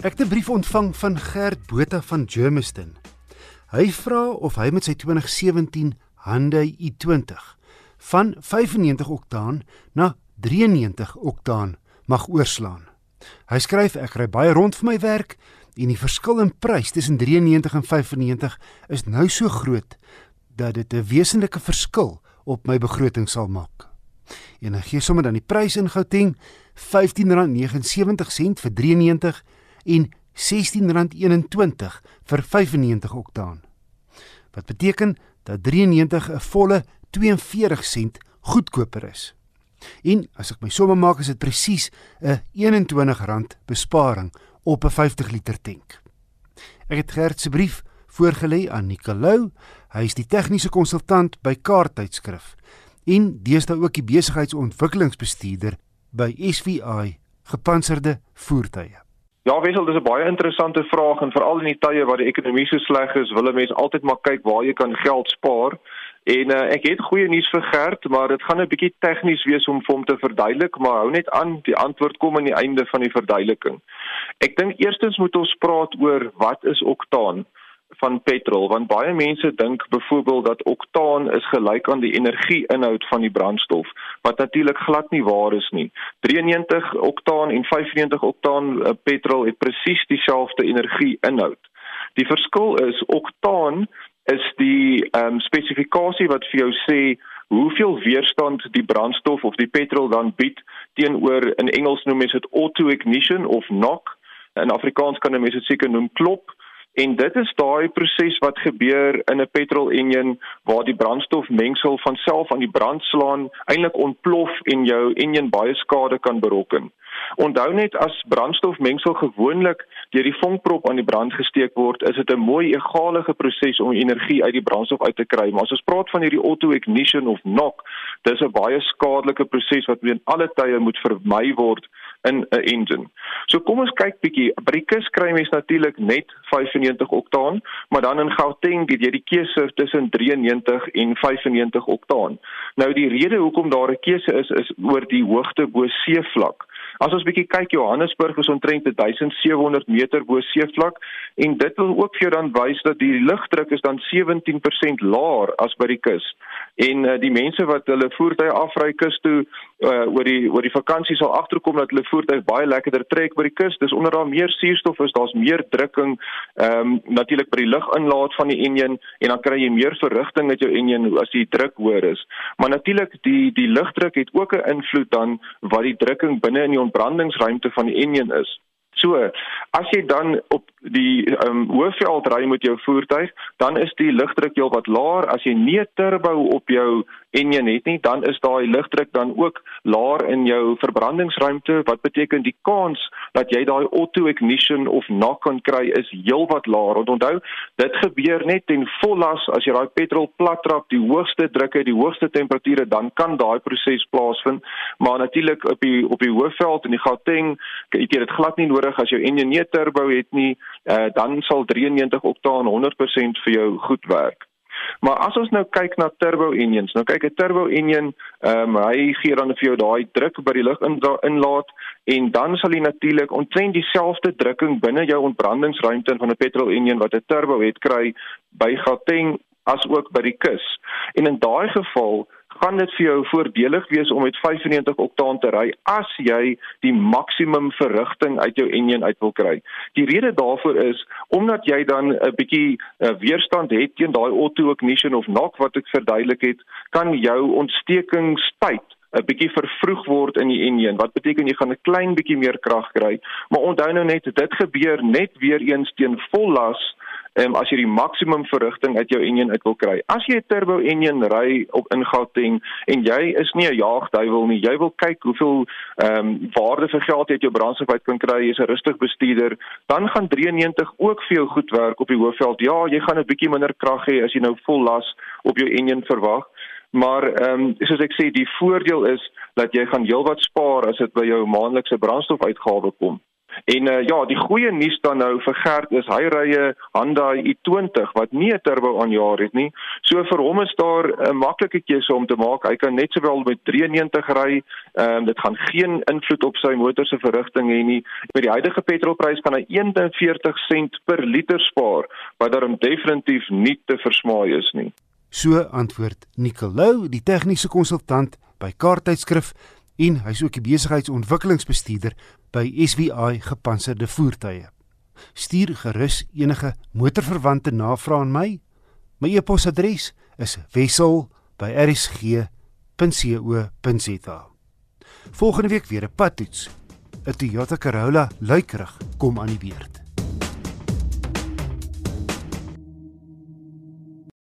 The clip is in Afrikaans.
Ek het 'n brief ontvang van Gert Botha van Germiston. Hy vra of hy met sy 2017 Hyundai i20 van 95 oktaan na 93 oktaan mag oorslaan. Hy skryf ek ry baie rond vir my werk en die verskil in prys tussen 93 en 95 is nou so groot dat dit 'n wesenlike verskil op my begroting sal maak. En hy gee sommer dan die prys in Gauteng R15.79 vir 93 en R16.21 vir 95 oktaan. Wat beteken dat 93 'n volle 42 sent goedkoper is. En as ek my somme maak is dit presies 'n R21 besparing op 'n 50 liter tank. Ek het Gert se brief voorgelê aan Nicolou. Hy is die tegniese konsultant by Kaarttydskrif en deesdae ook die besigheidsontwikkelingsbestuurder by SVI gepantserde voertuie. Ja, wissel, dis 'n baie interessante vraag en veral in die tye waar die ekonomie so sleg is, wil 'n mens altyd maar kyk waar jy kan geld spaar. En uh, ek het goeie nuus vir Gert, maar dit gaan 'n bietjie tegnies wees om vir hom te verduidelik, maar hou net aan, die antwoord kom aan die einde van die verduideliking. Ek dink eerstens moet ons praat oor wat is oktaan van petrol want baie mense dink byvoorbeeld dat oktaan is gelyk aan die energieinhoud van die brandstof wat natuurlik glad nie waar is nie. 93 oktaan en 95 oktaan uh, petrol het presies dieselfde energieinhoud. Die verskil is oktaan is die ehm um, spesifikasie wat vir jou sê hoeveel weerstand die brandstof of die petrol dan bied teenoor in Engels noem mense dit auto ignition of knock. In Afrikaans kan mense dit seker noem klop En dit is daai proses wat gebeur in 'n petrol enjin waar die brandstofmengsel van self aan die brand slaan, eintlik ontplof en jou enjin baie skade kan berokken. Onthou net as brandstofmengsel gewoonlik deur die vonkprop aan die brand gesteek word, is dit 'n mooi egalige proses om energie uit die brandstof uit te kry. Maar as ons praat van hierdie auto ignition of knock, dis 'n baie skadelike proses wat in alle tye moet vermy word in 'n engine. So kom ons kyk bietjie. By die kus kry mens natuurlik net 95 oktaan, maar dan in Gauteng het jy die keuse tussen 93 en 95 oktaan. Nou die rede hoekom daar 'n keuse is is oor die hoogte bo seevlak. As ons bietjie kyk, Johannesburg is omtrent 1700 meter bo seevlak en dit wil ook vir jou dan wys dat die lugdruk is dan 17% laer as by die kus. En uh, die mense wat hulle voertuie afry kus toe uh, oor die oor die vakansie sal agterkom dat hulle voertuig baie lekkerder trek by die kus. Dis onder daar meer suurstof is, daar's meer drukking ehm um, natuurlik by die luginlaat van die enjin en dan kry jy meer verrigting met jou enjin as die druk hoër is. Maar natuurlik die die lugdruk het ook 'n invloed dan wat die drukking binne in die ontbrandingsruimte van die enjin is. So, as jy dan op die ehm um, hoofveld ry met jou voertuig, dan is die lugdruk heelwat laer. As jy nie 'n turbo op jou enjin het nie, dan is daai lugdruk dan ook laer in jou verbrandingsruimte, wat beteken die kans dat jy daai auto ignition of knock kan kry is heelwat laer. Want onthou, dit gebeur net ten vollas as jy daai petrol plat trap, die hoogste drukke, die hoogste temperature, dan kan daai proses plaasvind. Maar natuurlik op die op die hoofveld in die Gauteng, het jy dit glad nie nodig as jou enjin nie turbo het nie, uh, dan sal 93 oktaan 100% vir jou goed werk. Maar as ons nou kyk na turbo engines, nou kyk 'n turbo engine, ehm um, hy gee dan vir jou daai druk by die lug in inlaat en dan sal hy natuurlik omtrent dieselfde drukking binne jou ontbrandingsruimte van 'n petrol engine wat 'n turbo het kry by Gauteng as ook by die kus. En in daai geval gaan dit vir jou voordelig wees om met 95 oktaan te ry as jy die maksimum verrigting uit jou enjin uit wil kry. Die rede daarvoor is omdat jy dan 'n bietjie uh, weerstand het teen daai auto ignition of knock wat ek verduidelik het, kan jou ontstekingstyd 'n bietjie vervroeg word in die enjin. Wat beteken jy gaan 'n klein bietjie meer krag kry, maar onthou nou net dit gebeur net weer eens teen vol las um, as jy die maksimum verrigting uit jou enjin uit wil kry. As jy 'n turbo enjin ry op in Gauteng en jy is nie 'n jaagduiwel nie, jy wil kyk hoeveel ehm um, waarde vir geld jy uit jou brandstof uit kan kry, jy's 'n rustig bestuurder, dan gaan 93 ook vir jou goed werk op die hoofveld. Ja, jy gaan 'n bietjie minder krag hê as jy nou vol las op jou enjin verwag. Maar ehm um, soos ek sê, die voordeel is dat jy gaan heelwat spaar as dit by jou maandelikse brandstofuitgawe kom. En uh, ja, die goeie nuus dan nou vir Gert is hy ry 'n Hyundai i20 wat nie 'n turbo aanjaar het nie. So vir hom is daar 'n maklike keuse om te maak. Hy kan net sowel met 93 ry. Ehm um, dit gaan geen invloed op sy motor se verrigting hê nie. Met die huidige petrolprys kan hy 41 sent per liter spaar, wat daarom definitief nie te versmaai is nie. So antwoord Nicolou, die tegniese konsultant by Kaarttydskrif en hy's ook die besigheidsontwikkelingsbestuurder by SVI gepantserde voertuie. Stuur gerus enige motorverwante navrae aan my. My e-posadres is wissel@rsg.co.za. Volgende week weer 'n padtoets. 'n Toyota Corolla luikerig kom aan die beurt.